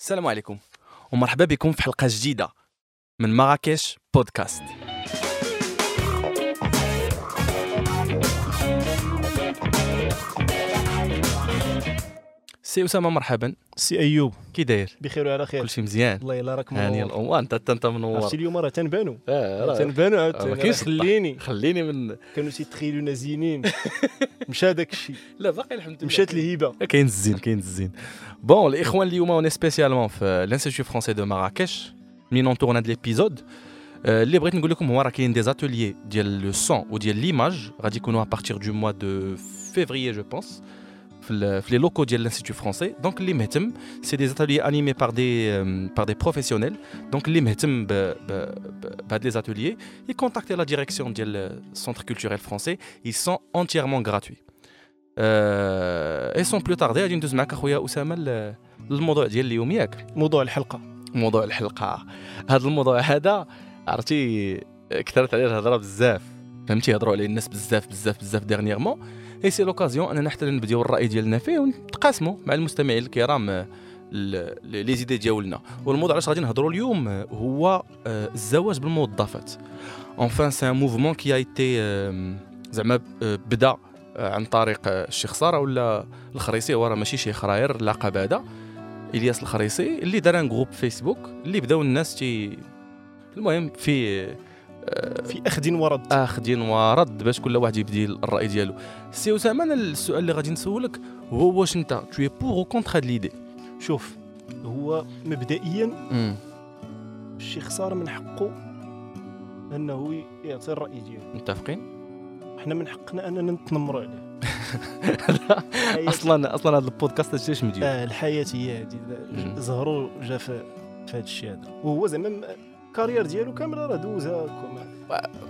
السلام عليكم ومرحبا بكم في حلقة جديدة من مراكش بودكاست. سي أسامة مرحبا. سي أيوب. كي داير؟ بخير وعلى خير. كلشي مزيان. الله يلا راك هاني منور الأمور أنت أنت منور عرفتي اليوم راه تنبانو. راه- تنبانو آه، ما عاوتاني كاينش خليني. خليني من كانوا تيتخيلونا زينين. مشى داك الشيء لا باقي الحمد لله. مشات الهيبة. كاين الزين كاين الزين. bon الاخوان اليوم on spécialement في l'Institut français de Marrakech ملي on tourne هاد l'épisode آه، اللي بغيت نقول لكم هو راه كاين des ateliers ديال le son وديال l'image غادي يكونوا à partir du mois de février je pense في ال- في les locaux ديال l'Institut français donc اللي مهتم c'est des ateliers animés par des par des professionnels donc اللي مهتم ب- ب- ب- بهاد les ateliers ي contacter la direction ديال ال centre culturel français ils sont entièrement gratuits. et sans plus tarder غادي ندوز معك اخويا اسامه ل- للموضوع ديال اليوم ياك موضوع الحلقة موضوع الحلقة هذا الموضوع هذا عرفتي كثرت عليه الهضره بزاف فهمتي يهضروا عليه الناس بزاف بزاف بزاف dernièrement et c'est l'occasion أننا حتى نبديو الرأي ديالنا فيه ونتقاسموا مع المستمعين الكرام آه، les idées ديالنا. والموضوع علاش غادي نهضروا اليوم آه، هو آه، الزواج بالموظفات. enfin ce mouvement qui était زعما بدا عن طريق الشيخ سارة ولا الخريصي هو راه ماشي شي خراير اللقب هذا. إلياس الخريصي اللي دار un groupe Facebook اللي بداو الناس تي المهم في في اخذ ورد. اخذين ورد باش كل واحد يبدي الرأي ديالو. سي أسامة أنا السؤال اللي غادي نسولك هو واش أنت tu es pour ou contre هاد l'idée؟ شوف هو مبدئيا الشيخ صار من حقه أنه يعطي الرأي ديالو. متفقين؟ حنا من حقنا أننا نتنمروا عليه. أصلا أصلا هذا البودكاست هادشي اش مدير آه الحياة هي هذه. زهرو جا في هذا الشيء هذا. وهو زعما الكارير ديالو كامله راه دوزها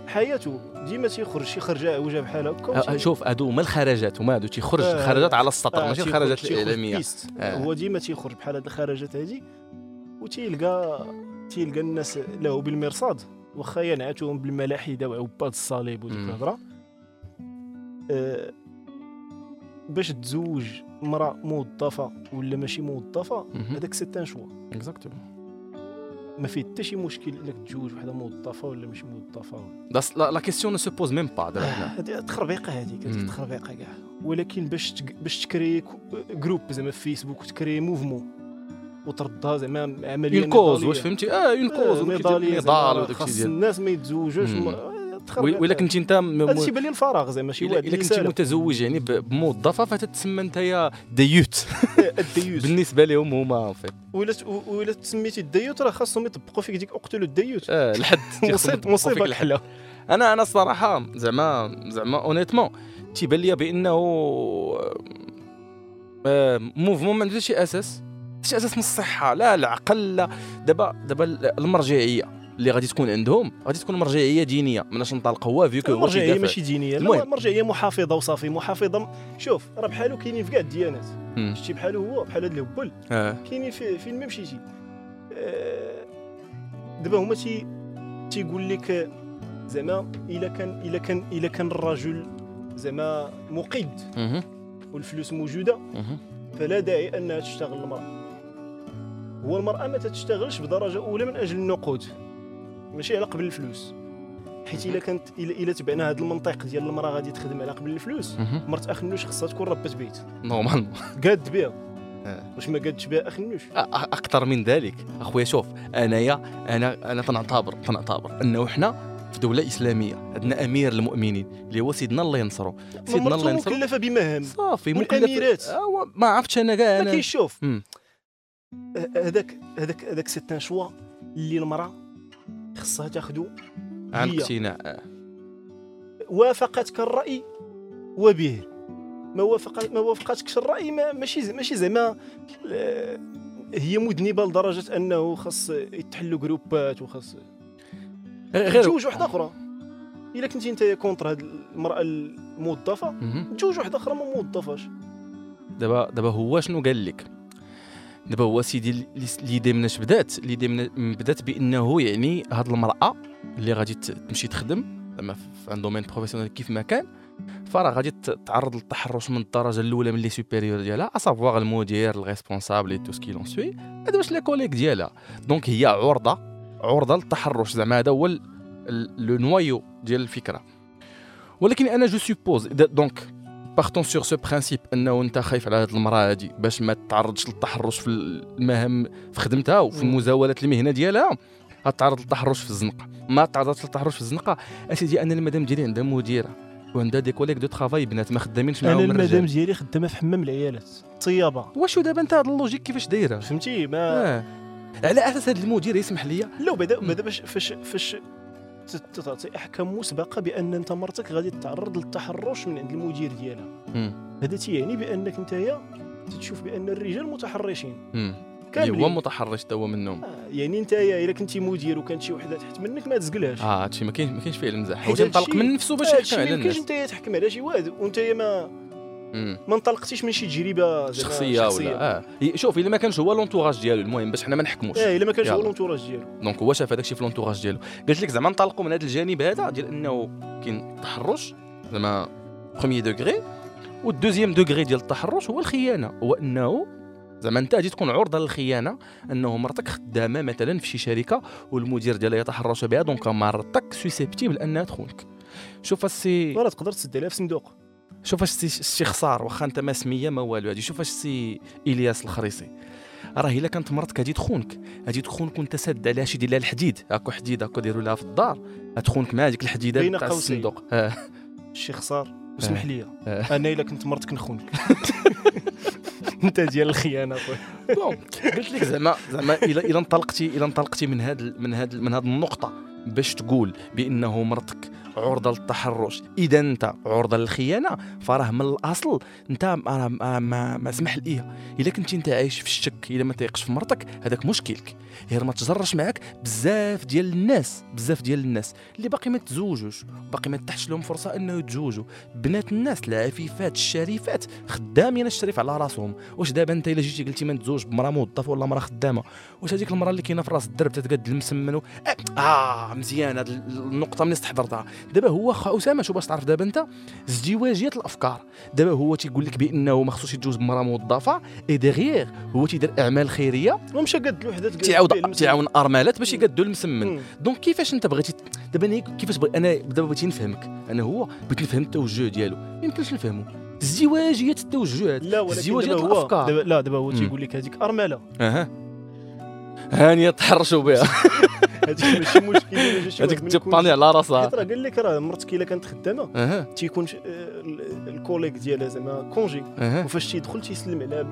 حياته ديما تيخرج شي خرجه عوجه بحال هكا آه، وتي- شوف هادو هما الخرجات هما هادو تيخرج آه، خرجات على السطر آه، ماشي الخرجات الإعلامية. آه. هو ديما تيخرج بحال هاد الخرجات هادي وتيلقى تيلقى الناس له بالمرصاد واخا ينعتهم بالملاحدة وعباد الصليب وديك. الهضرة آه، باش تزوج مرأة موظفة ولا ماشي موظفة مهم. هذاك c'est un choix exactement ما فيه حتى شي مشكل انك تزوج وحده موظفة ولا مش موظفة. لا لا question ne se pose même pas دابا هذه تخربيقة هذيك تخربيقة كاع. ولكن باش. باش تكري groupe زعما في فيسبوك وتكري mouvement وتردها زعما عملية une cause. واش فهمتي؟ آه une cause نضاليه زعما وداك الشيء ديال الناس ما يتزوجوش تخربيقة. ولا كنتي انت تيبان لي الفراغ زعما شي الا واحد كنتي سالم. متزوج يعني بموظفة فتتسمى انت يا ديوت الديوت بالنسبة لهم هما في ولا ولا تسميتي الديوت راه خاصهم يطبقوا فيك ديك أقتلوا الديوت آه الحد. مصيبه مصيبة. الحلا أنا أنا الصراحة زعما زعما honnêtement تيبان لي بأنه آه، mouvement ما عندوش شي أساس. شي أساس من الصحة. لا العقل لا. دابا دابا المرجعية. اللي غادي تكون عندهم غادي تكون مرجعية دينية مناش نطلق هو vu que هو كيدافع. ماشي دينية المهم. مرجعية محافظة وصافي محافظة شوف راه بحالو كاينين في كاع الديانات. شتي بحالو هو بحال هاد الهبل آه. كاينين في فين ما مشيتي آه، دابا هما تي تيقول لك زعما إلا كان إلا كان إلا كان الرجل زعما مقيد. والفلوس موجودة. فلا داعي أنها تشتغل المرأة هو المرأة ما تتشتغلش بدرجة أولى من أجل النقود ماشي على قبل الفلوس. حيت إلا كانت الا تبعنا هذا المنطق ديال المراه غادي تخدم على قبل الفلوس. مرت أخ النوش خصها تكون ربة بيت. نورمالمون قاد بها. آه. واش ما قادش بها أخ النوش أكثر من ذلك. أخويا شوف انايا أنا أنا تنعتبر تنعتبر أنه حنا في دولة إسلامية. عندنا أمير المؤمنين اللي هو سيدنا الله ينصرو. سيدنا الله ينصرو. مكلفه بمهام. صافي من مكلف. الأميرات. آه، ما عرفتش أنا كاع ما أنا. كاينش شوف. مم. ه- هذاك هذاك هذاك سيت ان شوا اللي المراه خصها تاخذو عن. اقتناع. وافقتك الرأي وبه ما وافق ما وافقتكش الرأي ما ماشي ماشي زعما آه، هي مذنبه لدرجة أنه خاص يتحلوا groupات وخاص غير تزوج واحدة أخرى إلا كنتي أنت contre هاد المرأة الموظفة. تزوج واحدة أخرى ما موظفاش دابا دابا هو شنو قال لك دابا هو سيدي l'idée مناش بدات l'idée من بدات بانه يعني هاد المرأة اللي غادي تمشي تخدم زعما في un domaine professionnel كيف ما كان فراه غادي ت- تعرض للتحرش من الدرجة الأولى من les supérieurs ديالها à savoir المدير ال responsable tout ce que l'on سوي هذا باش les collègues ديالها. donc هي عرضة عرضة للتحرش زعما هذا هو le noyau ديال الفكرة. ولكن أنا je suppose donc partons sur ce principe انه انت خايف على هذه المرأة هذه باش ما تعرضش للتحرش في المهام في خدمتها وفي مم. المزاوله المهنة ديالها. غتعرض للتحرش في الزنقة. ما تعرضتش للتحرش في الزنقة أسيدي أنا المدام ديالي عندها مديرة وعندها des collègues de travail بنات ما خدامينش أنا معاهم المدام الرجال. ديالي خدامة في حمام العيالات طيابه واش دابا انت هاد ال logique كيفاش دايرة؟ فهمتي؟ ما آه. على أساس هذا المدير يسمح لي لا بعدا باش فاش فاش تعطي احكام مسبقة بأن أنت مرتك غادي تتعرض للتحرش من عند المدير ديالها. هذا تيعني بأنك انت تتشوف بأن الرجال متحرشين. كاملين. هو متحرش هو منهم آه، يعني انت إلا كنتي مدير وكانت شي وحدة تحت منك ما تزقلهاش آه هادشي ما كاينش ما كاينش فيه المزاح ينطلق هادشي- من نفسه باش يحكم على ما يمكنش الناس. انت تحكم على شي واحد. وانت ما. ما انطلقتيش من شي تجربة شخصية ولا آه. شوف إلا ما كانش هو l'entourage ديالو المهم باش حنا ما نحكموش. آه إلا ما كانش هو. l'entourage ديالو. donc هو شاف هذاك الشيء في l'entourage ديالو. قلت لك زعما نطلقوا من هذا الجانب هذا ديال إنه كاين تحرش زعما premier degré وال deuxième degré ديال التحرش هو الخيانة. هو إنه زعما أنت غادي تكون عرضة للخيانة إنه مرتك خدامة مثلا في شي شركة والمدير ديالها يتحرش بها donc مرتك susceptible أنها تخونك. شوف السي راه تقدر تسد عليها في صندوق. شوف اش السي السي خسار واخا انت ما سمية ما والو. هادي شوف اش السي إلياس الخريصي. راه إلا كانت مرتك غادي تخونك غادي تخونك وانت ساد عليها شي دير لها الحديد. هاكو حديد هاكو ديروا لها في الدار غتخونك مع هذيك الحديدة بين قوسين. الصندوق. آه. شي خسار. واسمح لي. آه. أنا إلا كنت مرتك نخونك. أنت ديال الخيانة بون قلت لك زعما زعما الا إلا انطلقتي إلا انطلقتي من هاد من هاد من هاد النقطة باش تقول بأنه مرتك عرضه للتحرش إذا أنت عرضه للخيانة فراه من الأصل أنت ما ما, ما, سمح ليا إلا كنتي أنت عايش في الشك إلا ما تيقش في مرتك هذاك مشكلك. غير ما تجرش معاك بزاف ديال الناس بزاف ديال الناس اللي باقي ما تزوجوش باقي ما تحش لهم فرصة إنه يتزوجوا. بنات الناس العفيفات الشريفات خدامين الشريف على راسهم. واش دابا أنت إلا جيتي قلتي ما نتزوج بمراه موظفه ولا مراه خدامة؟ واش هذيك المراه اللي كاينة في راس الدرب تتقاد المسمن و... آه مزيان هذه النقطة من استحضرتها؟ دابا هو خا أسامة شو باش تعرف دابا أنت؟ ازدواجية الأفكار. دابا هو تيقول لك بأنه ما خصوش يتجوز بمرأة موظفة إي ديغيغ هو تيدير أعمال خيرية. ومشى قد الوحده تعاود تعاون ارملات باش يقادوا المسمن. دونك كيفاش أنت بغيتي دابا أنا كيفاش بغي أنا دابا بغيتي نفهمك. أنا هو بغيت نفهم التوجه ديالو. ما يمكنش نفهمه ازدواجية التوجهات. لا ولكن الأفكار. لا دابا هو. تيقول لك هذيك أرملة. أها. هانيه تحرشوا بها. هذيك ماشي مشكل هذيك على راسها. حيت راه قال لك راه مرتك إلا كانت خدامة أها. تيكون ال collègue ديالها زعما congé. أها. وفاش تيدخل تيسلم عليها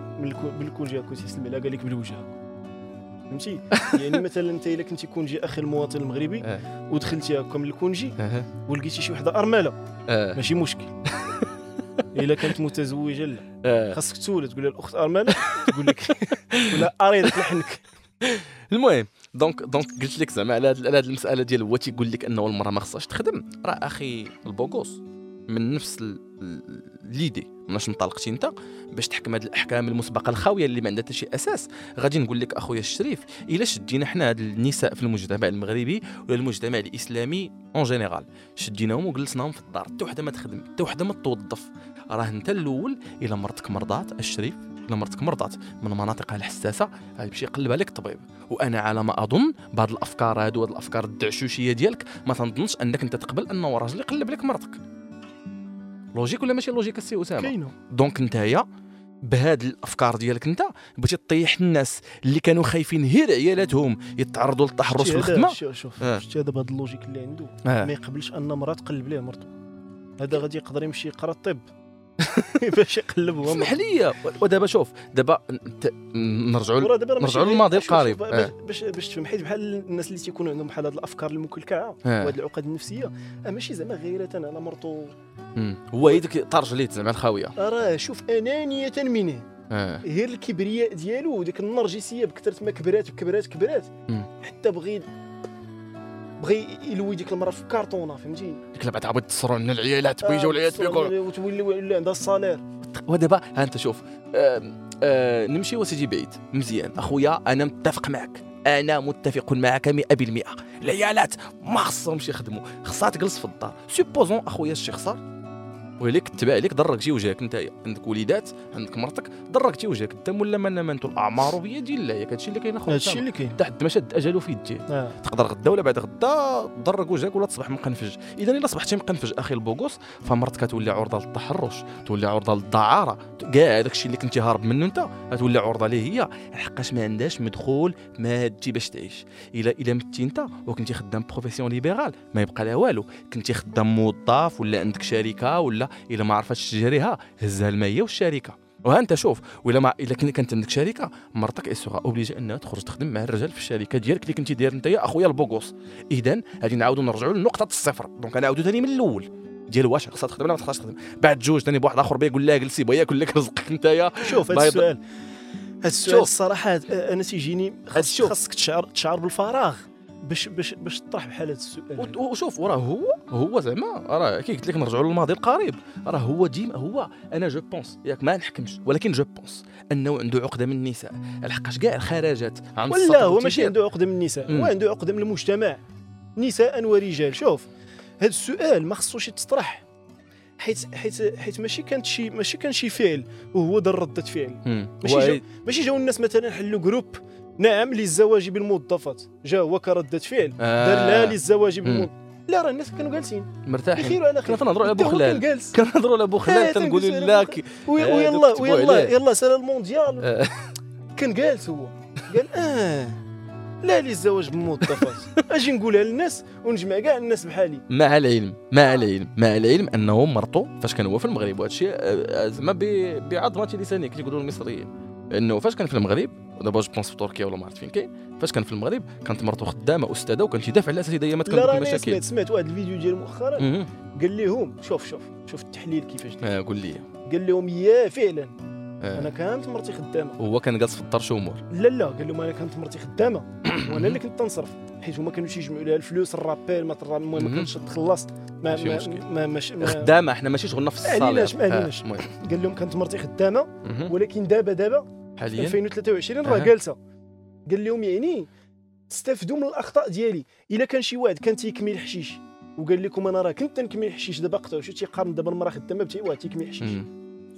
بال congé هكا تيسلم عليها قال لك بالوجه فهمتي؟ يعني مثلا أنت إلا كنتي congé أخي المواطن المغربي آه. ودخلتي هكا من ال congé أها. ولقيتي شي وحدة أرملة. آه. ماشي مشكل. إلا كانت متزوجة لا. آه. خاصك تسولها تقول لها الأخت أرملة تقول لك ولا اريد لحنك. المهم donc donc قلت لك زعما على هاد المسألة ديال هو تيقول لك أنه المرأة ما خصهاش تخدم؟ راه أخي البوغوس من نفس l'idée مناش انطلقتي أنت؟ باش تحكم هاد الأحكام المسبقة الخاوية اللي ما عندها حتى شي أساس. غادي نقول لك أخويا الشريف إلا شدينا حنا هاد النساء في المجتمع المغربي ولا المجتمع الإسلامي en général شديناهم وجلسناهم في الدار. حتى وحدة ما تخدم حتى وحدة ما توظف. راه أنت الأول إلا مرتك مرضات الشريف. الا مرتك مرضات من مناطقها الحساسة غيمشي يقلبها لك الطبيب وأنا على ما أظن بهاد الأفكار هادو هاد الأفكار الدعشوشية ديالك ما تنظنش أنك أنت تقبل انه راجل يقلب لك مرتك logique ولا ماشي logique السي أسامة؟ كاينة. donc نتايا بهاد الأفكار ديالك أنت بغيتي تطيح الناس اللي كانوا خايفين غير عيالاتهم يتعرضوا للتحرش في الخدمه شوف شوف آه. شتي هذا بهذا ال logique اللي عنده؟ آه. ما يقبلش أن مراه تقلب ليه مرته هذا غادي يقدر يمشي يقرأ الطب. باش يقلب هو اسمح لي ودابا شوف دابا نرجعوا نرجعوا للماضي القريب. آه. باش باش تفهم حيت بحال الناس اللي تيكونوا عندهم بحال هاد الأفكار المكلكعه آه. وهاد العقد النفسية آه، ماشي زعما غيرة على مرتو. هو يدك طرجليت زعما الخاوية راه شوف أنانية منه. غير الكبرياء ديالو وديك النرجسية بكثرة ما كبرات كبرات كبرات. حتى بغي بغي يلوي ديك المرأة في كارطونه فهمتي؟ ديك اللي بعد عاود تصروا لنا العيالات بيجوا العيالات بيقولوا وتولي ولا عندها الصالير. ودابا ها انت شوف آم، آه نمشي وسيدي بعيد. مزيان. أخويا أنا متفق معك. أنا متفق معك 100% العيالات ما خصهمش يخدموا. خصها تجلس في الدار. supposons أخويا الشيخ صار وليك تبع عليك درك وجهك انت عندك وليدات عندك مرتك درك وجهك. انت ولا من من الأعمار بيد الله ياك هادشي اللي كاين اخويا هادشي اللي كاين. تحت ما شد اجله في يديه آه. تقدر غدا ولا بعد غدا تدرك وجهك ولا تصبح مقنفج. إذا إلا صبحتي مقنفج أخي البوغوس فمرتك تولي عرضة للتحرش تولي عرضة للدعارة. كاع داك الشيء اللي كنتي هارب منه انت غتولي عرضة ليه هي. لحقاش ما عندهاش مدخول مادي باش تعيش. الا إلا متي انت وكنتي خدام profession libérale ما يبقى لها والو. كنتي خدام موظف ولا عندك شركة ولا إلا ما عرفتش تجريها هزها المية والشركة. وها أنت شوف ولا ما إلا كانت عندك شركة مرتك sera obligée انها تخرج تخدم مع الرجال في الشركة ديالك اللي كنتي داير انت يا أخويا البوغوس. اذا غادي نعاودوا نرجعوا لنقطة الصفر. donc نعاودوا ثاني من الأول. ديال واش خاصها تخدم ولا ما خاصهاش تخدم؟ بعد جوج ثاني بواحد آخر بيه يقول لها جلسي بغا ياكل لك رزقك انت يا شوف هذا. السؤال. هذا السؤال. الصراحة هاد- أنا تيجيني. خاصك تشعر تشعر بالفراغ. باش باش باش تطرح بحال هذا السؤال وشوف وراه هو هو زعما راه كي قلت لك نرجعوا للماضي القريب راه هو ديما هو أنا je pense ياك ما نحكمش ولكن je pense أنه عنده عقدة من النساء لحقاش كاع الخرجات عن ولا هو ماشي. عنده عقدة من النساء. هو عنده عقدة من المجتمع نساء ورجال شوف هذا السؤال ما خصوش يتطرح حيت حيت حيت ماشي كانت شي ماشي كان شي فعل وهو دار ردة فعل. ماشي جاو ماشي جاو الناس مثلا حلوا جروب نعم للزواج بالموظفات جا هو كردة فعل. آه. دار لا للزواج. بالموظفات لا راه الناس كانوا جالسين. مرتاحين. بخير وعلى خير. كنا تنهضروا على بوخلال كنهضروا على بوخلال تنقولوا لا آه، ويلا ويلا. يلا سأل المونديال. آه. كان جالس هو. قال آه لا للزواج بالموظفات أجي نقولها للناس ونجمع كاع الناس بحالي. مع العلم مع العلم مع العلم انه مرته فاش كان هو في المغرب وهذا الشيء آه، زعما بعظمة لسانه كي يقولوا المصريين. انه فاش كان في المغرب ودابا جو بونس في تركيا ولا ما عرفت فين كاين فاش كان في المغرب كانت مرته خدامة أستاذة وكانت تدافع على أساس هي ما لا دوك راني المشاكل سمعت سمعت واحد الفيديو ديال مؤخرا. قال لهم شوف شوف شوف التحليل كيفاش داير. آه، قول لي قال لهم يا فعلا آه. أنا كانت مرتي خدامة هو كان جالس في الدار شو امور لا لا قال لهم أنا كانت مرتي خدامة وأنا اللي كنت تنصرف حيت هما كانوا تيجمعوا لها الفلوس الرابيل ما المهم ما مهم. كانتش تخلص ما ماشي ما مشكل. ما, مش ما خدامة إحنا ماشي شغلنا في ما الصالير عليناش، ما عليناش. آه،. قال لهم كانت مرتي خدامة. ولكن دابا دابا حاليا 2023 راه. جالسة قال لهم يعني استفدوا من الأخطاء ديالي إلا كان شي واحد كان تيكمي الحشيش وقال لكم أنا راه كنت تنكمي الحشيش دابا قطعوا شو تيقارن دابا المرأة خدامة بشي واحد تيكمي الحشيش؟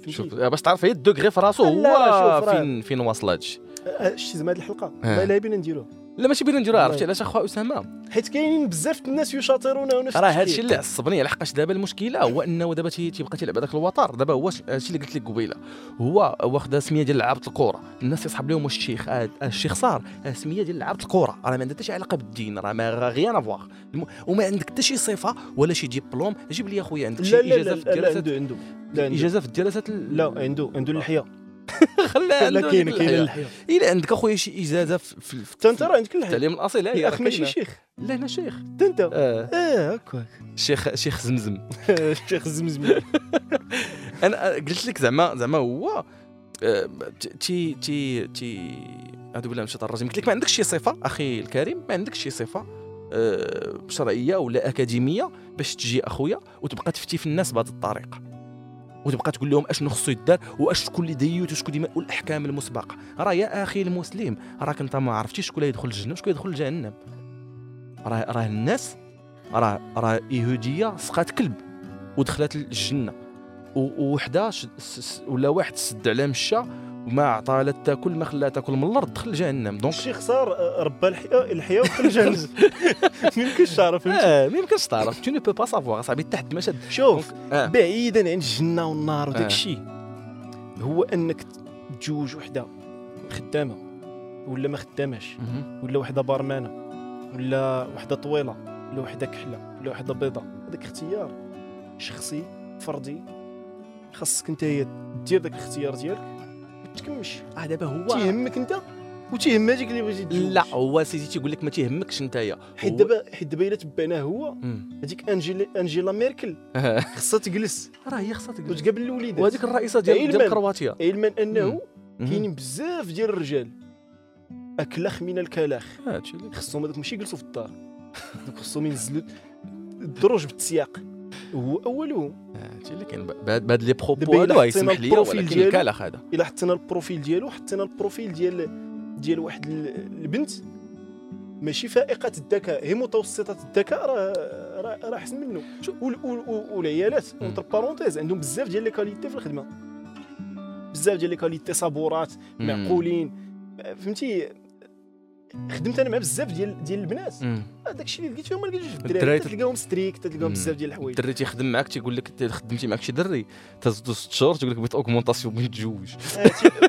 شوف آه، باش تعرف هي الدوغري في راسو هو فين فين واصل هادشي آه، شتي زعما هاد الحلقة آه. ما لا بينا نديروها لا ماشي نديروها عرفتي. علاش أخويا أسامة؟ حيت كاينين بزاف الناس يشاطرونه نفس راه. هادشي اللي عصبني لحقاش دابا المشكلة هو أنه دابا تي- تيبقى تيلعب هذاك الوتر دابا هو هادشي اللي قلت لك قبيلة. هو واخد سمية ديال لعابه الكره الناس يصحاب لهم واش الشيخ آه، الشيخ صار آه، سمية ديال لعابه الكره راه ما عندها حتى شي علاقة بالدين. راه ما غيان افواغ. وما عندك حتى شي صفة ولا شي ديبلوم جيب لي أخويا. عندك شي إجازة في الدراسات عنده عنده إجازة في الدراسات ال- لا عنده عنده اللحية. خليها عنده ديك كاينة الحياة. اللحيه الا عندك أخويا شي إجازة في حتى انت راه عندك اللحيه التعليم الاصيل هي الاخ ماشي شيخ. لا أنا شيخ. حتى انت آه. هكاك شيخ شيخ زمزم. شيخ الزمزمي أنا قلت لك زعما زعما هو آه، تي تي تي اعوذ بالله من الشيطان الرجيم قلت لك ما عندكش شي صفة أخي الكريم ما عندكش شي صفة آه، شرعية ولا أكاديمية باش تجي أخويا وتبقى تفتي في الناس بهذه الطريقة. وتبقى تقول لهم أشنو خصو يدار وأش شكون اللي ديوث وشكون اللي والأحكام المسبقة. راه يا أخي المسلم راك أنت ما عرفتيش شكون يدخل الجنة وشكون يدخل جهنم راه راه الناس راه راه يهودية سقات كلب ودخلت الجنة. و- ووحده ش- س- س- ولا واحد سد على مشى وما عطاها لا تاكل ما خلاها تاكل من الأرض دخل جهنم. donc الشيخ صار آه، ربى الحياة الحياة وخرج جهنم. ما يمكنش تعرف آه ما يمكنش تعرف. tu ne peux pas savoir صاحبي تحت المشهد. شوف آه. بعيدا عن الجنة والنار وداك آه. الشيء. هو أنك تجوج وحدة خدامة ولا ما خداماش. ولا وحدة بارمانة ولا وحدة طويلة ولا وحدة كحلة ولا وحدة بيضاء هذاك اختيار شخصي فردي. خاصك انت دير داك الاختيار ديالك ما تكمش آه دابا هو تيهمك انت وتيهم هذيك اللي بغيتي لا هو سيدي تيقول لك ما تيهمكش نتايا حيت دابا حيت دابا إلا تبعناه هو. هذيك انجيلا أنجيلا ميركل خصها تجلس. راه هي خصها تقول وتقابل الوليدات. وهذيك الرئيسة ديال. ديال كرواتيا علما أنه. كاينين بزاف ديال الرجال. أكلخ من الكلاخ هادشي اللي خصهم هذوك ماشي يجلسوا في الدار. خصهم ينزلوا الدروج بالتسياق هو اولهم هادشي اللي كاين بهاد les propos هادو يسمح لي ولكن الكالخ هذا إلا حطينا ال profil ديالو حطينا ال profil ديال ديال واحد ال- البنت. ماشي فائقة الذكاء هي متوسطة الذكاء راه راه راه احسن منه. وال- وال- وال- والعيالات. entre parenthèses عندهم بزاف ديال les qualités في الخدمة. بزاف ديال les qualités صبورات. معقولين. فهمتي؟ خدمت أنا مع بزاف ديال ديال البنات. هذاك الشيء اللي لقيت فيهم ما لقيتوش في الدراري الدراري تل- تلقاهم ستريك تلقاهم. بزاف ديال الحوايج الدري تيخدم معاك تيقول لك خدمتي معاك شي دري تزدو ست شهور تقول لك بغيت augmentation بغيت نتزوج آه،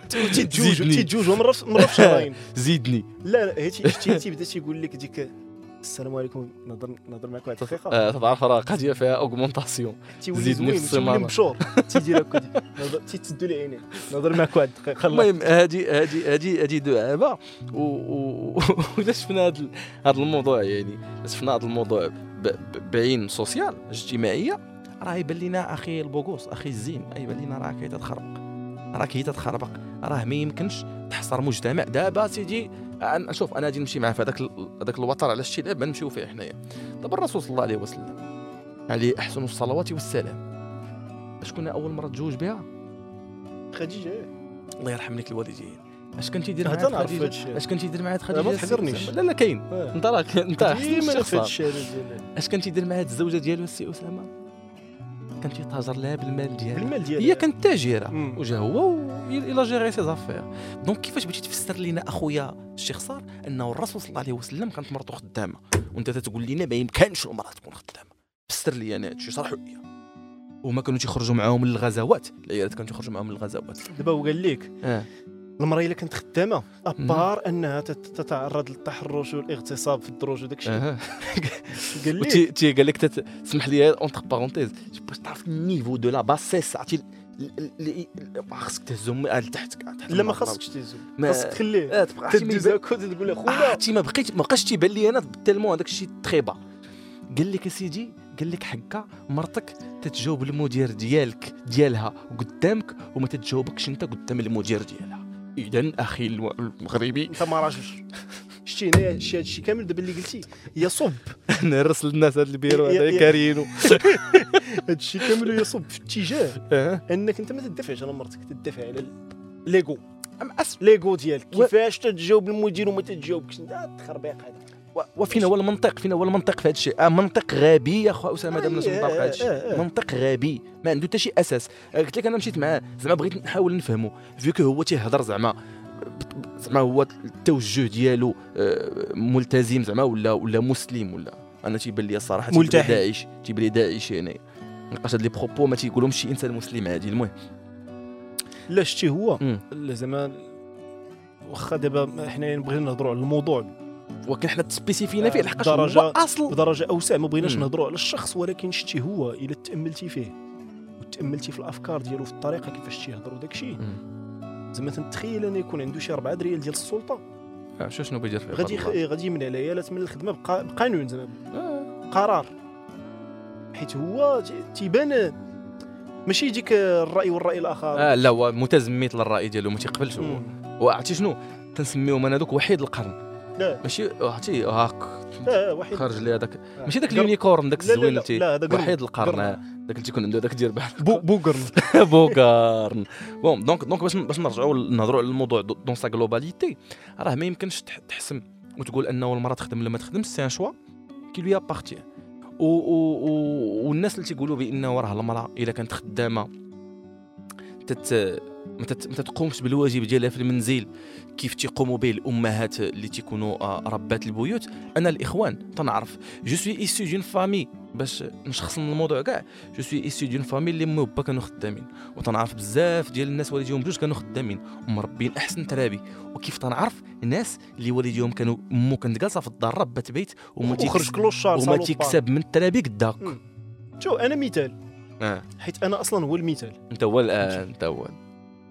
تي- تيتزوجوا زيدني. تيتزوجوا مره في مره في شهرين زيدني لا لا هي تي- تي- تيبدا تيقول لك ديك السلام عليكم. نهضر نهضر معك واحد الدقيقة. آه، تعرف راه قضية فيها اوغمونطاسيون في تيولي السيمانة. مبشور تيدير هكا تيتسدوا لي عينيه نهضر معك واحد الدقيقة. المهم هادي هادي هادي هادي دعابه ولا شفنا ال- هاد الموضوع يعني. شفنا هاد الموضوع بعين سوسيال اجتماعية. راه يبان لنا أخي البوغوس أخي الزين. يبان لنا راه كي تتخربق. راه كي تتخربق. راه ما يمكنش تحصر مجتمع. دابا سيدي أنا- شوف أنا غادي نمشي معاه في هذاك هذاك الوتر على الشيء دابا نمشيو فيه حنايا. دابا الرسول صلى الله عليه وسلم عليه أحسن الصلوات والسلام. أش كنا أول مرة تزوج بها؟ خديجة. الله يرحم لك الوالدين. أش كنتي دير هذا مع نعرف خديجة. أش كنتي دير مع هاد لا، خديجة؟ ما. أسامة؟ لا لا كاين. آه. أنت راك أنت أش كنتي دير مع هاد الزوجة ديالو السي أسامة؟ كنتي تهجر لها بالمال ديالها. بالمال ديالها. هي كانت تاجرة. وجا هو إلى جيري سي زافير donc كيفاش بغيتي تفسر لينا أخويا الشيخ صار أنه الرسول صلى الله عليه وسلم كانت مرته خدامة؟ وأنت تتقول لنا ما يمكنش المرأة تكون خدامة. فسر لي أنا هادشي صرحوا لي. وما كانوا تيخرجوا معاهم للغزوات. العيالات كانوا تيخرجوا معاهم للغزوات. دابا هو قال لك آه. المراه الا كانت خدامة à part أنها تت- تتعرض للتحرش والاغتصاب في الدروج وداك الشيء. قال لك تي قال لك اسمح لي entre parenthèses باش تعرف ال niveau de la bassesse عرفتي؟ ما خصك تهزهم لتحت تحت لا ما خاصكش تهزو خاصك تخليه. ما تدوز هكا تقول له آه، خويا. عرفتي ما بقيت ما بقاش تيبان لي أنا تالمون هذاك الشيء تخيبه قال لك أسيدي قال لك حكا مرتك تتجاوب المدير ديالك ديالها قدامك وما تتجاوبكش أنت قدام المدير ديالها. اذا أخي المغربي. أنت ما راجلش شتي هنايا شي هذا الشيء كامل دابا اللي قلتي. يصب نرسل الناس هذا البيرو هذا كارينو. هذا الشيء كامل يصب في اتجاه. أه. أنك أنت ما تدافعش على مرتك تدافع على ليغو. ليغو ديالك. كيفاش تتجاوب المدير وما تتجاوبكش؟ أنت التخربيق هذا. و- وفينا هو المنطق فينا هو المنطق في هذا الشيء آه منطق غبي يا خو أسامة دابا الناس منطق هذا الشيء. منطق غبي ما عنده حتى شي أساس. آه، قلت لك أنا مشيت معاه زعما بغيت نحاول نفهمه فيكو هو تيهضر زعما زعما هو التوجه ديالو آه، ملتزم زعما ولا ولا مسلم ولا. أنا تيبان لي الصراحه تيبان. داعش تيبان لي داعش يعني نلقاش هاد les propos ما تيقولهمش شي إنسان مسلم عادي المهم. لا شتي هو زعما واخا دابا حنا بغينا نهضروا على الموضوع. ولكن حنا تسبيسيفينا فيه لحقاش بدرجة- هو اصل بدرجة أوسع ما بغيناش. نهضروا على الشخص ولكن شتي هو إلا تأملتي فيه وتأملتي في الأفكار ديالو في الطريقة كيفاش تيهضر وداك الشيء. زعما تنتخيل أن يكون عنده شي 4 دريال ديال السلطة آه، شو شنو بيدير فيه غادي. غادي يمنع العيالات من الخدمة بقا- بقانون زعما آه. قرار حيت هو تي- تيبان ماشي ديك الرأي والرأي الآخر آه لا هو متزمت للرأي ديالو ما تيقبلش هو. وعرفتي شنو تنسميهم أنا دوك وحيد القرن ماشي عرفتي هاك آه واحد خرج لي هذاك آه. ماشي قر- ال unicorn لا الزوين اللي. وحيد القرن قرن. آه. داك اللي تيكون عنده داك ديال بحال بو بوغرن بوكارن bon donc donc باش باش نرجعوا نهضروا على الموضوع dans sa globalité راه ما يمكنش تح- تحسم وتقول أنه المرأة تخدم ولا ما تخدمش c'est un choix qui lui appartient و و و والناس اللي تيقولوا بأنه راه المرأة إلا كانت خدامة تت ما تتقومش بالواجب ديالها في المنزل. كيف تيقوموا به الأمهات اللي تيكونوا آه، ربات البيوت؟ أنا الإخوان تنعرف. je suis issu d'une famille باش نشخص من الموضوع كاع. je suis issu d'une famille اللي مو با كانوا خدامين. وتنعرف بزاف ديال الناس والديهم بجوج كانوا خدامين. ومربين أحسن ترابي. وكيف تنعرف؟ الناس اللي والديهم كانوا مو كانت جالسة في الدار ربات بيت. وما clochard وما. تيكسب من الترابي قداك شو أنا مثال. آه. حيت أنا أصلا هو المثال. أنت هو الآن أنت هو.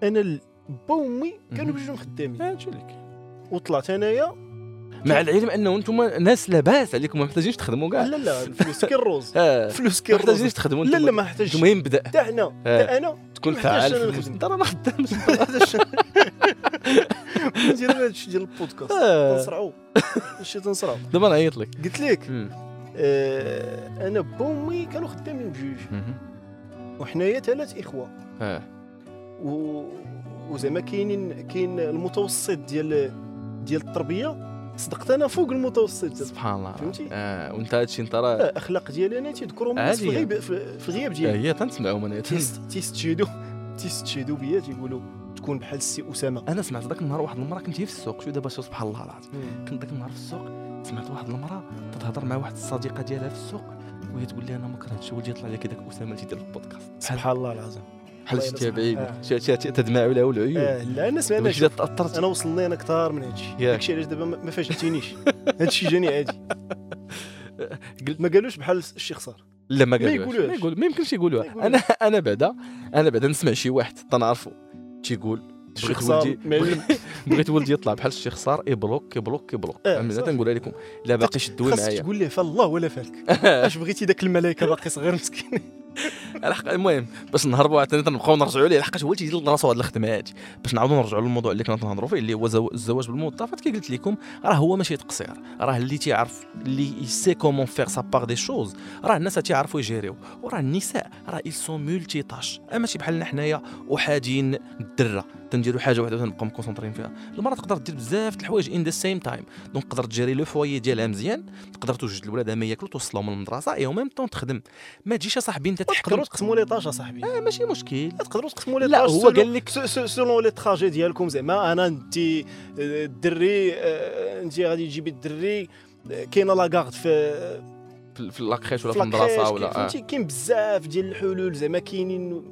أنا با وامي كانوا. بجوج خدامين. آه، شو لك وطلعت أنايا. مع العلم أنه أنتم ناس لاباس عليكم ما محتاجينش تخدموا كاع. لا لا الفلوس كي الروز آه. فلوس كي ما الروز محتاجينش تخدموا. لا لا ما احتاجش أنتم يبدا حتى حنا آه. حتى أنا. تكون ما محتاجش فعال. انت راه ما خدامش ندير هذا الشيء ديال البودكاست. آه. تنصرعوا ماشي تنصرعوا دابا نعيط لك. قلت لك. آه أنا با وامي كانوا خدامين بجوج. وحنايا ثلاث إخوة. و... وزعما كاينين كاين المتوسط ديال ديال التربية. صدقت أنا فوق المتوسط. سبحان الله. فهمتي؟ آه وانت هادشي انت راه الاخلاق ديالي أنا تيذكرهم الناس في. الغيب في الغياب ديالي. هي تنسمعوا من تيست- تيستشهدوا تيستشهدوا بيا تيقولوا تكون بحال السي أسامة. أنا سمعت ذاك النهار واحد المرأة كنت هي في السوق. شو دابا شو سبحان الله العظيم. كنت ذاك النهار في السوق سمعت واحد المرأة تتهضر مع واحد الصديقة ديالها في السوق وهي تقول لي أنا ما كرهتش ولدي يطلع لك هذاك أسامة اللي تيدير في البودكاست. سبحان الله العظيم. بحال شتي يرزقك. بعيد آه. شي شي تدمع له العيون آه لا أنا سمعنا شي تأثرت. أنا وصلني أنا كثار من هادشي. داكشي علاش دابا ما فاجأتينيش هادشي جاني عادي. ما قالوش بحال الشيخ صار. لا ما قالوش. ما يقول ما يمكنش يقولوها. أنا أنا بعدا أنا بعدا نسمع شي واحد تنعرفو. تيقول بغيت ولدي بغيت ولدي يطلع بحال الشيخ صار يبلوك يبلوك يبلوك آه، صافي. تنقولها لكم. لا باقي شدوي خاصك معايا. تقول ليه فالله ولا فالك. اش بغيتي داك الملائكة باقي صغير مسكين؟ الحق المهم باش نهربوا عاوتاني تنبقاو نرجعوا ليه. لحقاش هو تيجي لراسو هاد الخدمة هادي باش نعاودوا نرجعوا للموضوع اللي كنا تنهضروا فيه اللي هو زو- الزواج بالموظفات كي قلت لكم راه هو ماشي تقصير. راه اللي تيعرف اللي sait comment faire sa part des choses راه الناس تيعرفوا يجيريو. وراه النساء راه ils sont multitâches ماشي بحالنا حنايا وحاجين الدرة. تنديروا حاجة واحدة وتنبقاو مكونسونطرين فيها. المرأة تقدر دير بزاف د الحوايج in the same time donc تقدر تجيري le foyer ديالها مزيان تقدر توجد الولاد ما ياكلوا توصلهم من المدرسة اي ميم طون تخدم. ما تجيش يا صاحبي انت تحكم. تقدروا تقسموا les tâches اصاحبي آه ماشي مشكل. تقدروا تقسموا لي les tâches هو قال لك- s- s- selon les trajets ديالكم زعما. أنا انت آه، الدري آه، انت غادي تجيبي الدري. آه، كاينة la garde في في في la crèche ولا في المدرسة ولا آه. فهمتي؟ كاين بزاف ديال الحلول زعما. كاينين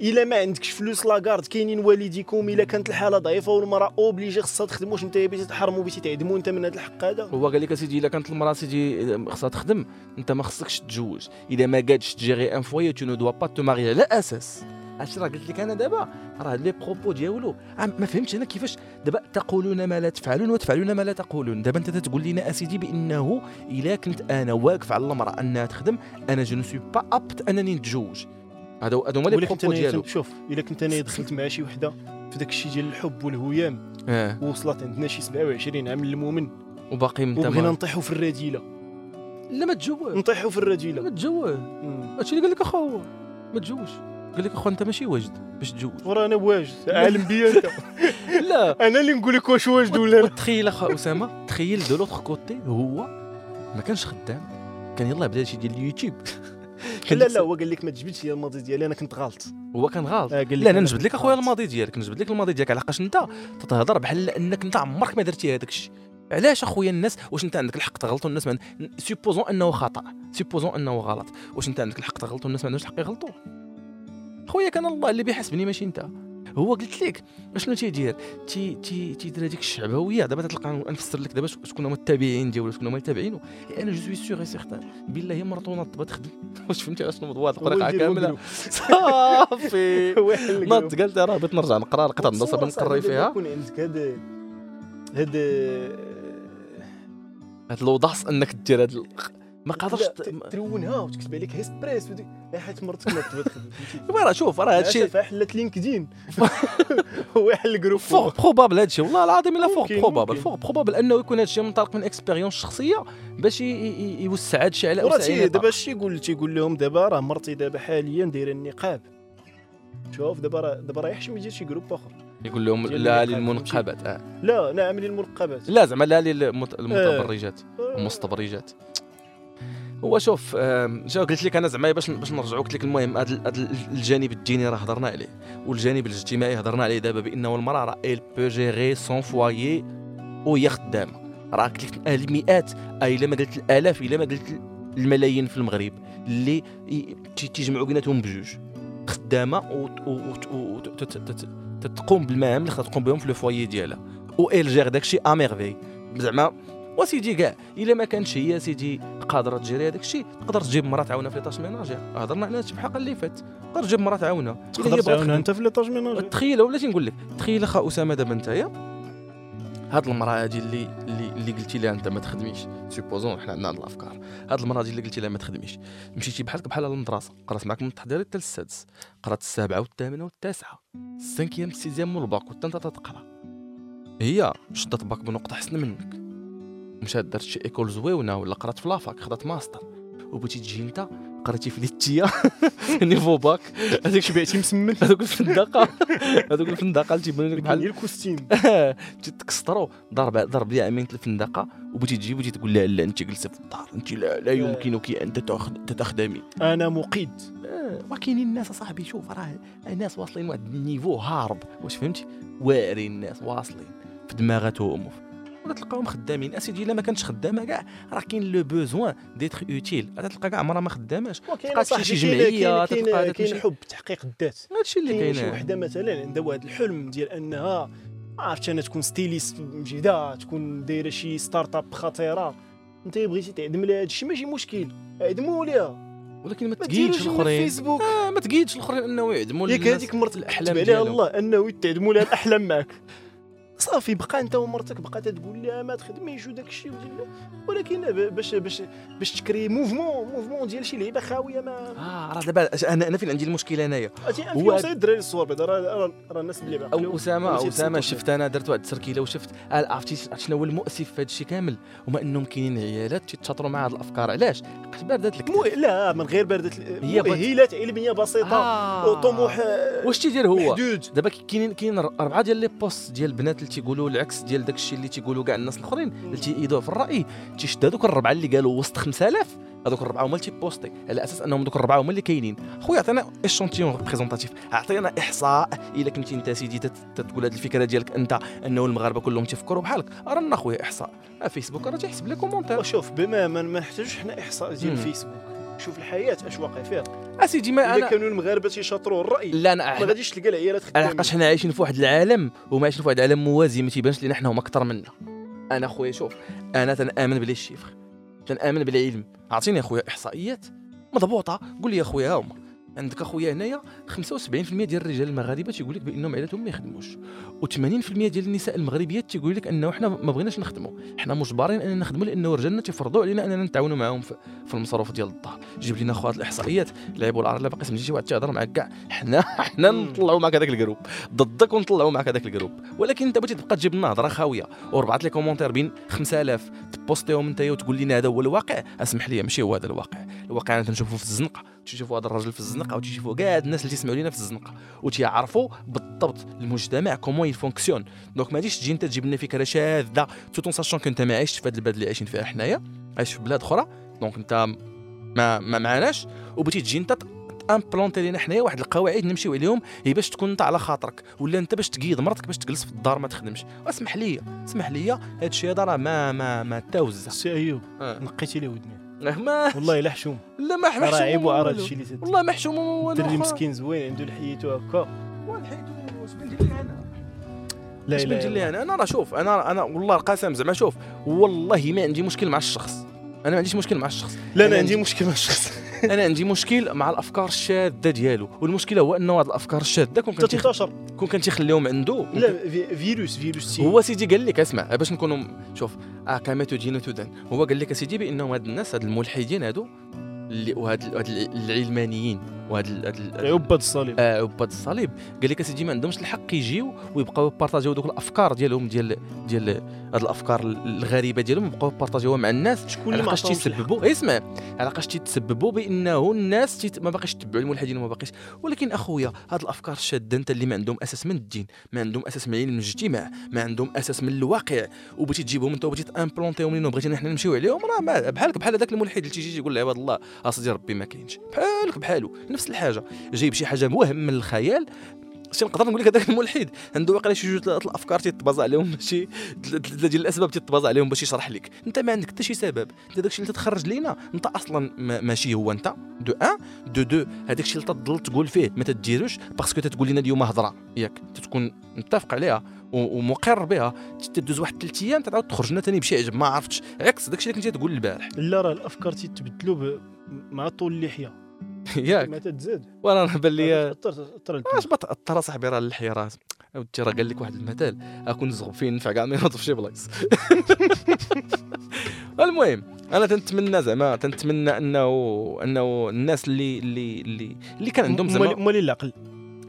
إلا ما عندكش فلوس la garde كاينين والديكم إلا كانت الحالة ضعيفة والمرأة obligée خصها تخدم واش أنت بغيتي تحرموا بغيتي تعدموا أنت من هذا الحق هذا. هو قال لك أسيدي إلا كانت المرأة سيدي خصها تخدم. أنت ما خصكش تتزوج. إذا ما قادش تجيري un foyer tu ne dois pas te marier على أساس. أش راه قلت لك أنا دابا؟ راه les propos ديالو. ما فهمتش أنا كيفاش. دابا تقولون ما لا تفعلون وتفعلون ما لا تقولون. دابا أنت تقول لنا أسيدي بأنه إلا كنت أنا واقف على المرأة أنها تخدم أنا je ne suis pas apte أنني نتزوج. هذا هذا هما les propos أنا ديالو. شوف إلا كنت أنا دخلت مع شي وحدة في داك الشيء ديال الحب والهيام آه. ووصلت عندنا شي 27 عام المؤمن. وباقي انت وبغينا ما- نطيحوا في الرذيله لا ما تجوج نطيحوا في ما الرذيله تجوج مم. هادشي اللي قال لك اخو ما تجوج قال لك اخو أنت ماشي واجد باش تجوج ورانا واجد. عالم بيا أنت. لا. أنا اللي نقول لك واش واجد ولا لا. وتخيل اخا أسامة تخيل de l'autre côté هو ما كانش خدام. كان يلاه بدا شي ديال اليوتيوب. لا لا هو قال لك ما تجبدش لي الماضي ديالي أنا كنت غلط. هو كان غلط. آه، لا أنا نجبد لك أخويا. الماضي ديالك نجبد لك الماضي ديالك. علاش أنت تتهضر بحال أنك أنت عمرك ما درتي هذاك الشيء. علاش أخويا الناس؟ واش أنت عندك الحق تغلط والناس ما supposons أنه خطأ. supposons أنه غلط. واش أنت عندك الحق تغلط والناس ما عندهمش الحق يغلطوا خويا كان الله اللي بيحاسبني ماشي أنت. هو قلت لك أشنو تيدير؟ تي تي تيدير هذيك الشعبويه دابا تلقى نفسر لك دابا شكون هما التابعين ديالو شكون هما التابعينه أنا je suis sûr certain بالله مرته ناض تخدم. واش فهمتي؟ شنو بهذه هو الطريقة كاملة. صافي. ناض قالت راه بغيت نرجع نقرا لقيت عندها نقري فيها. يكون عندك هاد هاد هاد ال audace أنك دير هاد ما قادرش ترونها وتكتب عليك هيسبريس حيت مرتك ما تبغي راه شوف راه هادشي للأسف حلت LinkedIn هو يحل groupe fort probable هادشي والله العظيم إلا fort probable. fort probable أنه يكون هادشي منطلق من expérience شخصية باش يوسع هادشي على وراه اوسع. دابا اش يقول تيقول لهم دابا راه مرتي دابا حاليا دايره النقاب. شوف دابا راه دابا راه يحشم يدير شي groupe آخر. يقول لهم لا للمنقبات آه. لا أنا عاملين المرقبات لا زعما لا للمت- المتبرجات المستبرجات. هو شوف شوف قلت لك أنا زعما باش باش نرجعوا قلت لك المهم هذا الجانب الديني راه هضرنا عليه والجانب الاجتماعي هضرنا عليه دابا بانه المرأة راه elle peut gérer son foyer وهي خدامة. راه قلت لك المئات اي إلا ما قلت الآلاف إلا ما قلت الملايين في المغرب اللي تيجمعوا بيناتهم بجوج. خدامة وتقوم بالمهام اللي خاصها تقوم بهم في le foyer ديالها. و elle gère داكشي à merveille زعما وسيدي كاع. إلا ما كانتش هي سيدي قادرة تجري هذاك الشيء تقدر تجيب مرا تعاونها في les tâches ménagères. هضرنا على هادشي بحال اللي فات. تقدر تجيب مرا تعاونها. تقدر تعاونها. أنت في les tâches ménagères تخيل ولا نقول لك؟ تخيل أخا أسامة دابا نتايا. هاد المراه هادي اللي اللي اللي قلتي لها أنت ما تخدميش. supposons حنا عندنا هاد الأفكار. هاد المراه هادي اللي قلتي لها ما تخدميش. مشيتي بحالك بحال للمدرسه قرات معاك من التحضيري حتى للسادس. قرات السابعة والثامنة والتاسعة. ال cinquième ال sixième وال bac وانت أنت تتقرا هي شدت باك بنقطة احسن منك. مشات دارت شي école زويونة ولا قرات في la fac خدات ماستر. وبغيتي تجي أنت قريتي في l'ITA niveau bac. هذيك شبعتي مسمن. هذوك الفندقة. هذوك الفندقة اللي تيبانوا لك بحال ال costume تكسطرو ضرب ضرب لي عامين الفندقة. وبغيتي تجي بغيتي تقول لها لا أنت جالسه في الدار. أنت لا, لا يمكنك أن تتخ- تتخدمي. أنا مقيد. آه، وكاينين الناس أصاحبي. شوف راه الناس واصلين واحد ال niveau هارب. واش فهمتي؟ واعرين الناس واصلين. في دماغاتهم. وف- ولا تلقاهم خدامين. أسيدي إلا ما كانتش خدامه كاع راه كاين le besoin d'être utile غادا تلقى كاع عمرها ما خداماش؟ تلقى شي جمعية تلقى كاين حب تحقيق الذات. هادشي اللي كاين شي وحدة مثلا عندها واحد الحلم ديال أنها ما عرفتش أنا تكون styliste مجيده تكون دايرة شي startup خطيرة. أنت بغيتي تعدم لها هادشي ماشي مشكل. عدموا لها ولكن ما تقيدش الآخرين. فيسبوك آه ما تقيدش الآخرين أنه يعدموا ياك هذيك مرت عليها ديالهم. الله أنه تعدموا لها الأحلام معك صافي بقى أنت ومرتك بقى تقول لها ما تخدميش وداك الشيء ولكن باش باش باش تكري mouvement mouvement ديال شي لعيبة خاوية ما آه راه دابا أنا أنا فين عندي المشكلة أنايا؟ هو- الدراري الصور بعدا راه راه الناس اللي أو اسامه أسامة. شفت أنا درت واحد التركيلة وشفت آه، عرفتي شنو هو المؤسف في هذا الشيء كامل؟ هما إنهم كاينين عيالات تيتشاطروا مع هذه الأفكار علاش؟ قبل دات لك مو لا من غير برده هي مؤهلات علمية بسيطة. آه. وطموح آه، واش تيدير هو؟ دابا كاينين كاين أربعة ديال les posts ديال البنات اللي تيقولوا العكس ديال داك الشيء اللي تيقولوا كاع الناس الاخرين اللي تيأيدوه في الرأي. تيشد هذوك الربعة اللي قالوا وسط 5000 هذوك الربعة هما اللي تيبوستي على أساس أنهم دوك الربعة هما اللي كاينين. خويا عطينا échantillon représentatif عطينا إحصاء. إلا كنتي أنت سيدي تتقول هذه الفكرة ديالك أنت انه المغاربة كلهم تيفكروا بحالك. رانا خويا إحصاء. فيسبوك راه تيحسب les commentaires. وشوف بما ما نحتاجوش حنا إحصاء ديال مم. شوف الحياة اش واقع فيها؟ أسيدي ما أنا كانوا المغاربة تيشاطروا الرأي. لا ما أنا غاديش تلقى العيالات خدامين حقاش حنا عايشين في واحد العالم وما عايشين في واحد العالم موازي ما تيبانش لينا حنا هما أكثر منا. أنا خويا شوف أنا تنآمن بلي الشيفر تنآمن بالعلم عطيني يا خويا إحصائيات. مضبوطة قول لي يا خويا ها هما عندك أخويا هنايا 75% ديال الرجال المغاربة تيقول لك بأنهم عائلاتهم ما يخدموش. و80% ديال النساء المغربيات تيقول لك أنه حنا ما بغيناش نخدموا حنا مجبرين أننا نخدموا لأنه رجالنا تيفرضوا علينا أننا نتعاونوا معاهم في, في المصروف ديال الدار جيب لنا خوات الإحصائيات لعبوا لا باقي سمعتي شي واحد تيهضر معاك كاع. حنا حنا. نطلعوا معك هذاك ال groupe. ضدك ونطلعوا معك هذاك ال groupe. ولكن أنت بغيتي تبقى تجيب لنا هضره خاويه وربعت les commentaires بين 5000 تبوستيهم أنت وتقول لنا هذا هو الواقع. أسمح لي ماشي هو هذا الواقع. الواقع أنا تنشوفه في الزنقة. تشوفوا هذا الراجل في الزنقة وتشوفوا كاع الناس اللي تسمعوا لينا في الزنقة. وتيعرفوا بالضبط المجتمع comment il fonctionne donc ما غاديش تجي انت تجيب لنا فكرة شاذة. tout en sachant que انت ما عايش في هذا البلاد اللي عايشين فيها حنايا. عايش في بلاد أخرى. donc انت ما ما معناش. وبغيتي تجي انت implanter لينا حنايا واحد القواعد نمشيو عليهم هي باش تكون انت على خاطرك. ولا انت باش تقيد مرتك باش تجلس في الدار ما تخدمش. اسمح لي اسمح لي هذا الشيء هذا راه ما ما ما تاوز. سي أيوب. آه. نقيتي لي ودني. ما والله إلا حشوم. لا ما راه محشوم عيب وعرض. الشيء اللي تدير والله محشوم والو الدري. مسكين زوين عنده لحيته هكا ونحيدو واش بندير لي أنا. لا لا بندير لي أنا. أنا راه شوف أنا أنا والله القسم زعما شوف والله ما عندي مشكل مع الشخص. أنا ما عنديش مشكل مع الشخص. لا أنا عندي- مشكل مع الشخص. أنا عندي مشكل مع الأفكار الشاذة ديالو والمشكلة هو أنه هاد الأفكار الشاذة كون كنتي تنتشر. كون كان تيخليهم عنده. لا في- فيروس فيروس تي هو سيدي قال لك اسمع باش نكونوا شوف آه كما تدين تدان هو قال لك اسيدي بأنهم هاد الناس هاد الملحدين هادو اللي وهاد هاد العلمانيين. وهاد ال- هاد ال- عباد الصليب. آه عباد الصليب. قال لك اسيدي ما عندهمش الحق يجيو ويبقاو يبارطاجيو دوك الأفكار ديالهم ديال ديال هاد الأفكار الغريبة ديالهم يبقاو يبارطاجيوها مع الناس شكون اللي ما؟ تيسببوا اسمع علاقاش تيتسببوا بأنه الناس تيت... ما باقيش يتبعوا الملحدين وما باقيش. ولكن أخويا هاد الأفكار الشاده أنت اللي ما عندهم أساس من الدين ما عندهم أساس من علم الاجتماع ما عندهم أساس من الواقع وبغيتي تجيبهم أنت وبغيتي تإمبلونتيهم لنا وبغيتي حنا نمشيو عليهم راه بحالك بحال هذاك الملحد اللي تيجي يقول لعباد الله أسيدي ربي ما كاينش. بحالك بحالو. نفس الحاجة. جايب شي حاجة وهم من الخيال شي نقدر نقول لك هذاك الملحد عنده واقيلا شي جوج ثلاث الأفكار تيتبازا عليهم شي ثلاثة ديال الأسباب تيتبازا عليهم باش يشرح لك. أنت ما عندك حتى شي سبب. أنت داكشي اللي تتخرج لينا أنت أصلا ما- ماشي هو أنت. de un de deux هذاك الشيء اللي تضل تقول فيه ما تديروش parce que تتقول لنا اليوم هضرة. ياك تكون متفق عليها ومقر بها. تدوز واحد ثلاث أيام تعاود تخرج لنا ثاني بشي عجب. ما عرفتش. عكس داكشي اللي كنتي تقول البارح. لا راه الأفكار تيتبدلوا مع طول اللحية. ياك. ما تتزاد. وأنا أنا بان لي ترى اش بتاثر صاحبي راه اللحيه راه ودي راه قال لك واحد المثال. أكون زغب فيه نفع كاع ما ينوض في شي بلايص. المهم أنا تنتمنى زعما تنتمنى انه أنه الناس اللي اللي اللي اللي كان عندهم زعما مالي العقل.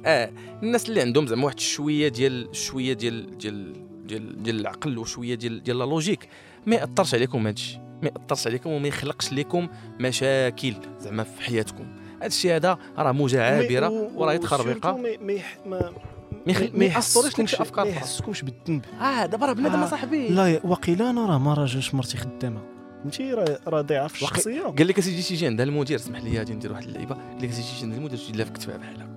آه الناس اللي عندهم زعما واحد شوية ديال شوية ديال ديال ديال ديال العقل وشوية ديال ديال لا لوجيك. ما يأثرش عليكم هادشي. ما يأثرش عليكم وما يخلقش لكم مشاكل زعما في حياتكم. هادشي هذا راه موجه عابره وراه يتخربقه ما يحصلوش لك شي افكار ما أخرى. يحسسكمش بالذنب. آه دابا راه بنادم آه. صاحبي. لا وقيلا أنا راه ما راجلش مرتي خدامة. فهمتي؟ راه راه ضايعه في الشخصية. قال لك أسيدي تيجي عندها المدير اسمح لي غادي ندير واحد اللعيبة. قال لك أسيدي تيجي عند المدير تجي لها في كتفها بحال هكا لا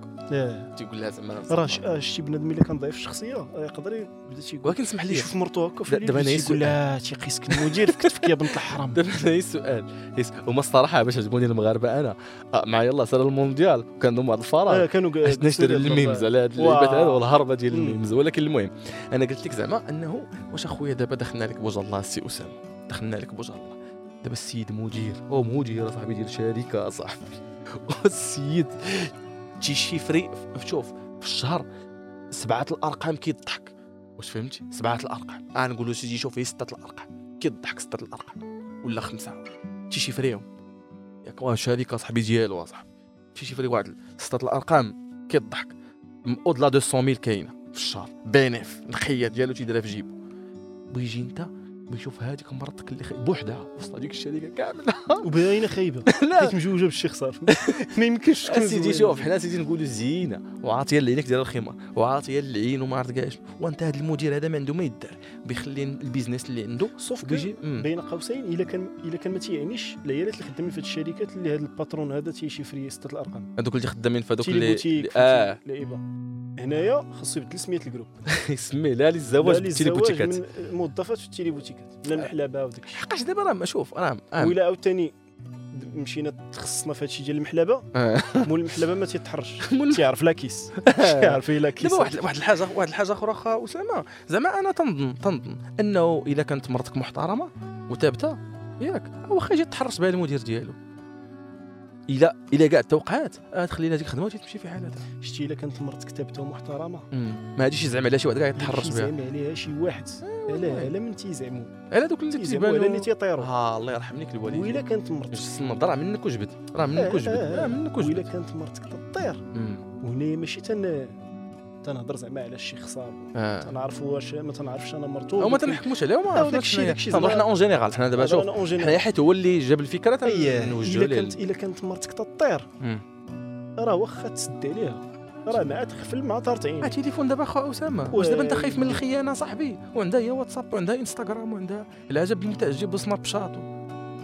تيقول لها زعما راه ش- آه، شتي بنادم إلا كان ضعيف في الشخصية راه يقدر يبدا تيقول ولكن اسمح لي. يشوف مرتو هكا في دابا يجي يقول. لها تيقيسك المدير في كتفك يا بنت الحرام. دابا هي السؤال هما الصراحة باش عجبوني المغاربة أنا. آه، مع يلا صار المونديال. وكان عندهم واحد الفراغ. آه، كانوا نشتري ال memes على هاد واو. اللعيبات هذا والهربة ديال. ال memes. ولكن المهم أنا قلت لك زعما أنه واش أخويا دابا دخلنا لك بوجه الله السي أسامة؟ دخلنا لك بوجه الله. دابا السيد مدير هو مدير صاحبي ديال شركة صاحبي. والسيد تيشيفري شوف في الشهر سبعة الأرقام كيضحك. واش فهمتي؟ سبعة الأرقام. أنا نقول له سيدي شوف هي ستة الأرقام. كيضحك ستة الأرقام ولا خمسة. تيشيفريهم ياك واه شركه صاحبي ديالو أصاحبي. تيشيفري واحد ستة الأرقام كيضحك. au-delà 200000 كاينة في الشهر. bénéf الخيه ديالو تيديرها في جيبو. بيجي أنت بيشوف هذيك مرتك اللي خي... بوحدها وسط هذيك الشركة كاملة. وباينه خايبة. لا. حيت مجوجة بالشيخ صافي ما يمكنش اسيدي زوينة. شوف حنا سيدي نقولوا زينة وعاطية لعينك ديال الخمار وعاطية العين وما عرفت كاع شنو. وانت هذا المدير هذا ما عنده ما يدار. بيخلي البيزنس اللي عنده سوف بيجي. بين قوسين إلا كان إلا كان ما تيعنيش العيالات اللي خدامين في هاد الشركات اللي هذا الباترون هذا تيشيفري ستة الأرقام. هذوك اللي خدامين في هذوك اللي آه. لعيبة. هنايا خاصو يبدل سمية الجروب. يسميه لا للزواج لا بالتيلي للزواج بوتيكات من الموظفات في التيلي بوتيكات لا المحلبة وداك الشيء حقاش دابا راه ما شوف راه آه. ولا عاوتاني مشينا تخصصنا في هادشي ديال المحلبة. آه. مول المحلبة ما تيتحرش تيعرف لا كيس. تيعرف إلا كيس. دابا واحد واحد الحاجة واحد الحاجة أخرى أخا أسامة. زعما أنا تنظن تنظن أنه إذا كانت مرتك محترمة وثابتة ياك واخا جا تحرص بها المدير ديالو. الا الا كاع توقعات آه تخلي لها ديك الخدمة وتمشي في حالها. شتي إلا كانت مرتك ثابته ومحترمه ما غاديش يزعم عليها شي واحد كاع يتحرش بها. يزعم عليها شي واحد. علاه على من تيزعموا على دوك اللي تيزعموا على اللي تيطيروا ها الله يرحم لك الوالدين. وإلا كانت مرتك جس النبض راه منك وجبد راه منك آه، وجبد آه، راه منك وإلا وجبد كانت مرتك تطير. مم. وهنا ماشي تن تنهضر زعما على الشيخ خصام آه. تنعرفوا واش ما تنعرفش أنا مرتو أو ما تنحكموش عليهم آه، وداك الشيء- داك الشيء تنهضر حنا اون جينيرال حنا دابا شوف حنا حيت هو اللي جاب الفكرة تنوجهوا الا ليه. كانت إلا كانت مرتك تطير. راه واخا تسد عليها. راه ما تخفل مع طارت آه عينك تليفون دابا خو أسامة. واش دابا أنت خايف من الخيانة صاحبي؟ وعندها هي واتساب وعندها إنستغرام وعندها العجب المتعجب وسناب شات.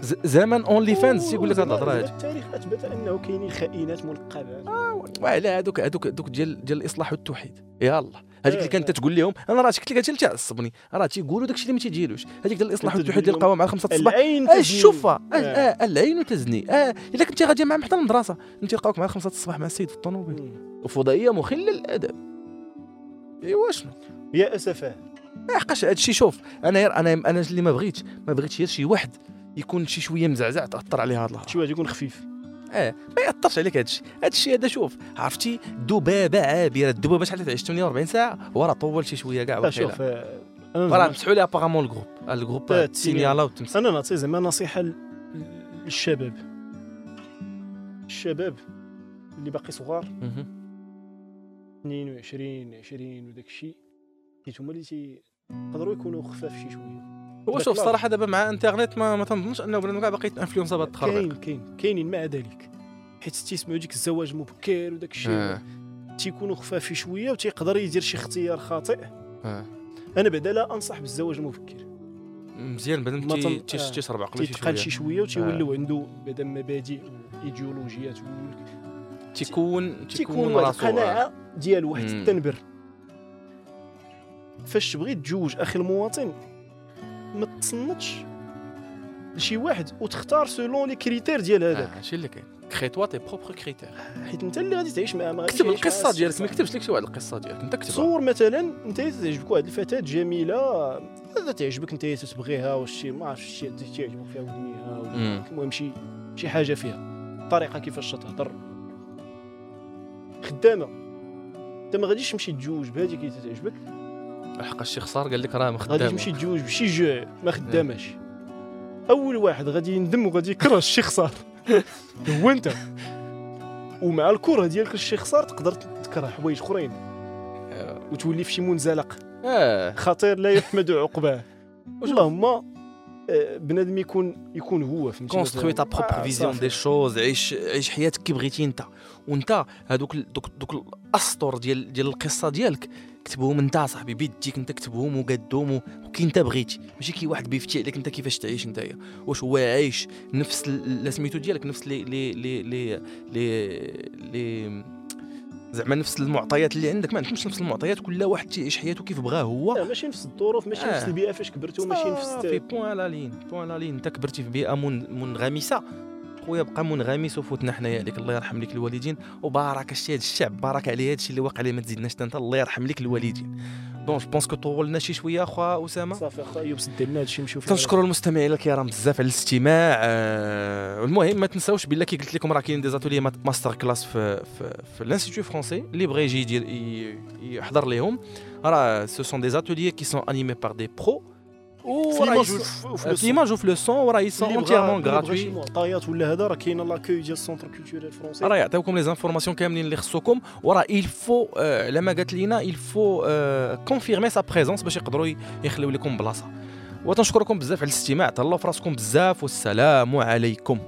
ز- زمان اونلي فانز يقول لك هاد الهضره هادي التاريخ أثبت أنه كاينين خائنات ملقبات وعلى هذوك هذوك هذوك ديال ديال الإصلاح والتوحيد. يلا هذيك اللي آه، كانت آه. تقول لهم أنا راه قلت لك هادشي اللي تعصبني راه تيقولوا داكشي اللي ما تيجيلوش. هذيك ديال الإصلاح والتوحيد ديال القوام مع خمسة الصباح. العين آه تزني. الشوفه آه. آه العين تزني. آه إلا كنتي غادي معاهم حتى المدرسة. أنت يلقاوك مع خمسة الصباح مع السيد في الطوموبيل. وفضائية مخله للادب إيوا شنو؟ يا اسفاه حقاش هادشي شوف. أنا أنا أنا اللي ما بغيتش. ما بغيتش غير شي واحد يكون شي شوية مزعزع تأثر عليه هاد الهضره شي واحد يكون خفيف. آه ما يأثرش عليك هادشي. هادشي هذا شوف عرفتي؟ ذبابه عابرة. الذبابه شحال تعيش 48 ساعة؟ وراه طول شي شوية كاع شوف أنا مسحوا لها apparemment ال groupe ال groupe تسينيالا وتمسح أنا نعطي زعما نصيحة للشباب. الشباب اللي باقي صغار. 22 20 وداك الشيء. حيت هما اللي تيقدروا يكونوا خفاف شي شوية. هو شوف لا. صراحة دابا مع انترنت ما, ما تنظنش أنه بنادم كاع باقي يتانفلونسا بهذا التخربيق كاين كاين كاينين مع ذلك حيت تيسمعوا ديك الزواج مبكر وداك الشيء آه. تيكونوا خفاف شوية وتيقدر يدير شي اختيار خاطئ آه. أنا بعدا لا أنصح بالزواج المبكر مزيان بنادم ما تي- تن- تيش- آه. تيشرب عقله شي تيتقال شوية شي شوية وتيولوا عنده بعدا مبادئ وإيديولوجيات تيكون تيكون راسو آه. القناعه ديال واحد. التنبر فاش تبغي تجوج أخي المواطن ما تصنتش لشي واحد وتختار selon les critères ديال هذاك. آه، هادشي اللي كاين. crée-toi tes propres critères حيت انت اللي غادي تعيش معاه ما غاديش كتب القصة مع ديالك. ما كتبش لك شي واحد القصة ديالك انت كتبها صور مثلا انت تعجبك واحد الفتاة جميلة هذا تعجبك انت تتبغيها واش شي ما عرفتش شي تعجبك فيها ودنيها ولا. المهم شي شي حاجة فيها. الطريقة كيفاش تهضر. خدامة. انت ما غاديش تمشي تجوج بهذيك اللي تعجبك حق الشيخ صار قال لك راه غادي مخدام تمشي تجوج بشي جوع ما خداماش. أول واحد غادي يندم وغادي يكره الشيخ صار. هو أنت. ومع الكره ديالك الشيخ صار تقدر تكره حوايج أخرين. وتولي في شي منزلق. آه. خطير لا يحمد عقباه. اللهم آه، بنادم يكون يكون هو فهمتي؟ construis ta. propre آه، فيزيون. دي شوز عيش عيش حياتك كي بغيتي أنت. وأنت هذوك دوك دوك السطور ديال ديال القصة ديالك كتبهم انت صاحبي بيديك انت كتبهم وقادهم و- وكي انت بغيتي. ماشي كي واحد بيفتي عليك انت كيفاش تعيش نتايا؟ واش هو عايش نفس لا سميتو ديالك نفس لي لي لي لي لي, لي زعما نفس المعطيات اللي عندك. ما عندكمش نفس المعطيات كل واحد تيعيش حياته كيف بغاه هو. لا ماشي نفس الظروف ماشي نفس آه. البيئة فاش كبرتوا ماشي نفس في بوان لا لين بوان لا لين انت كبرتي في بيئة من منغمسة خويا بقى منغمس وفوتنا حنايا عليك. الله يرحم لك الوالدين. وبارك هذا الشعب بارك عليه. هذا الشيء اللي واقع عليه ما تزيدناش. انت الله يرحم لك الوالدين. donc je pense que طولنا شي شوية اخويا أسامة. صافي اخا أيوب سد لنا هادشي نمشيو فيه تنشكروا المستمعين الكرام بزاف على الاستماع. آه، المهم ما تنساوش بالله كي قلت لكم راه كاين des ateliers master class في في, في ال Institut français اللي بغى يجي يدير يحضر ليهم. راه ce sont des ateliers qui sont animés par des pros وراه يجوا في l'image وفي le son وراه ils sont entièrement gratuits معطيات ولا هذا راه كاين l'accueil ديال ال Centre culturel français راه يعطيوكم les informations كاملين اللي خصوكم وراه faut آه، لما قالت لينا faut confirmer sa présence باش يقدروا يخليو لكم بلاصة. وتنشكركم بزاف على الاستماع. تهلاو في راسكم بزاف والسلام عليكم.